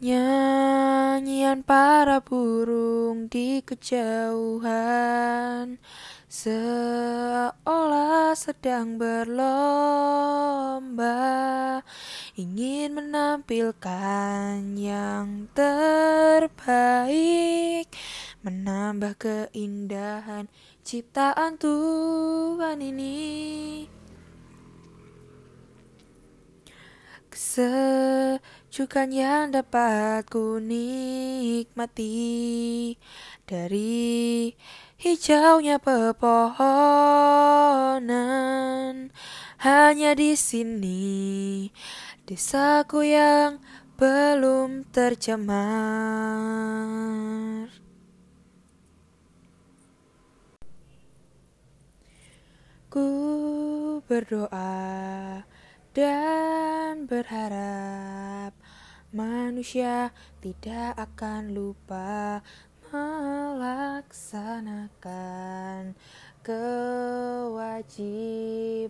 Nyanyian para burung di kejauhan Seolah sedang berlomba Ingin menampilkan yang terbaik Menambah keindahan ciptaan Tuhan ini Sejukan yang dapat ku nikmati Dari hijaunya pepohonan Hanya di sini Desaku yang belum tercemar. Ku berdoa dan berharap manusia tidak akan lupa melaksanakan kewajibannya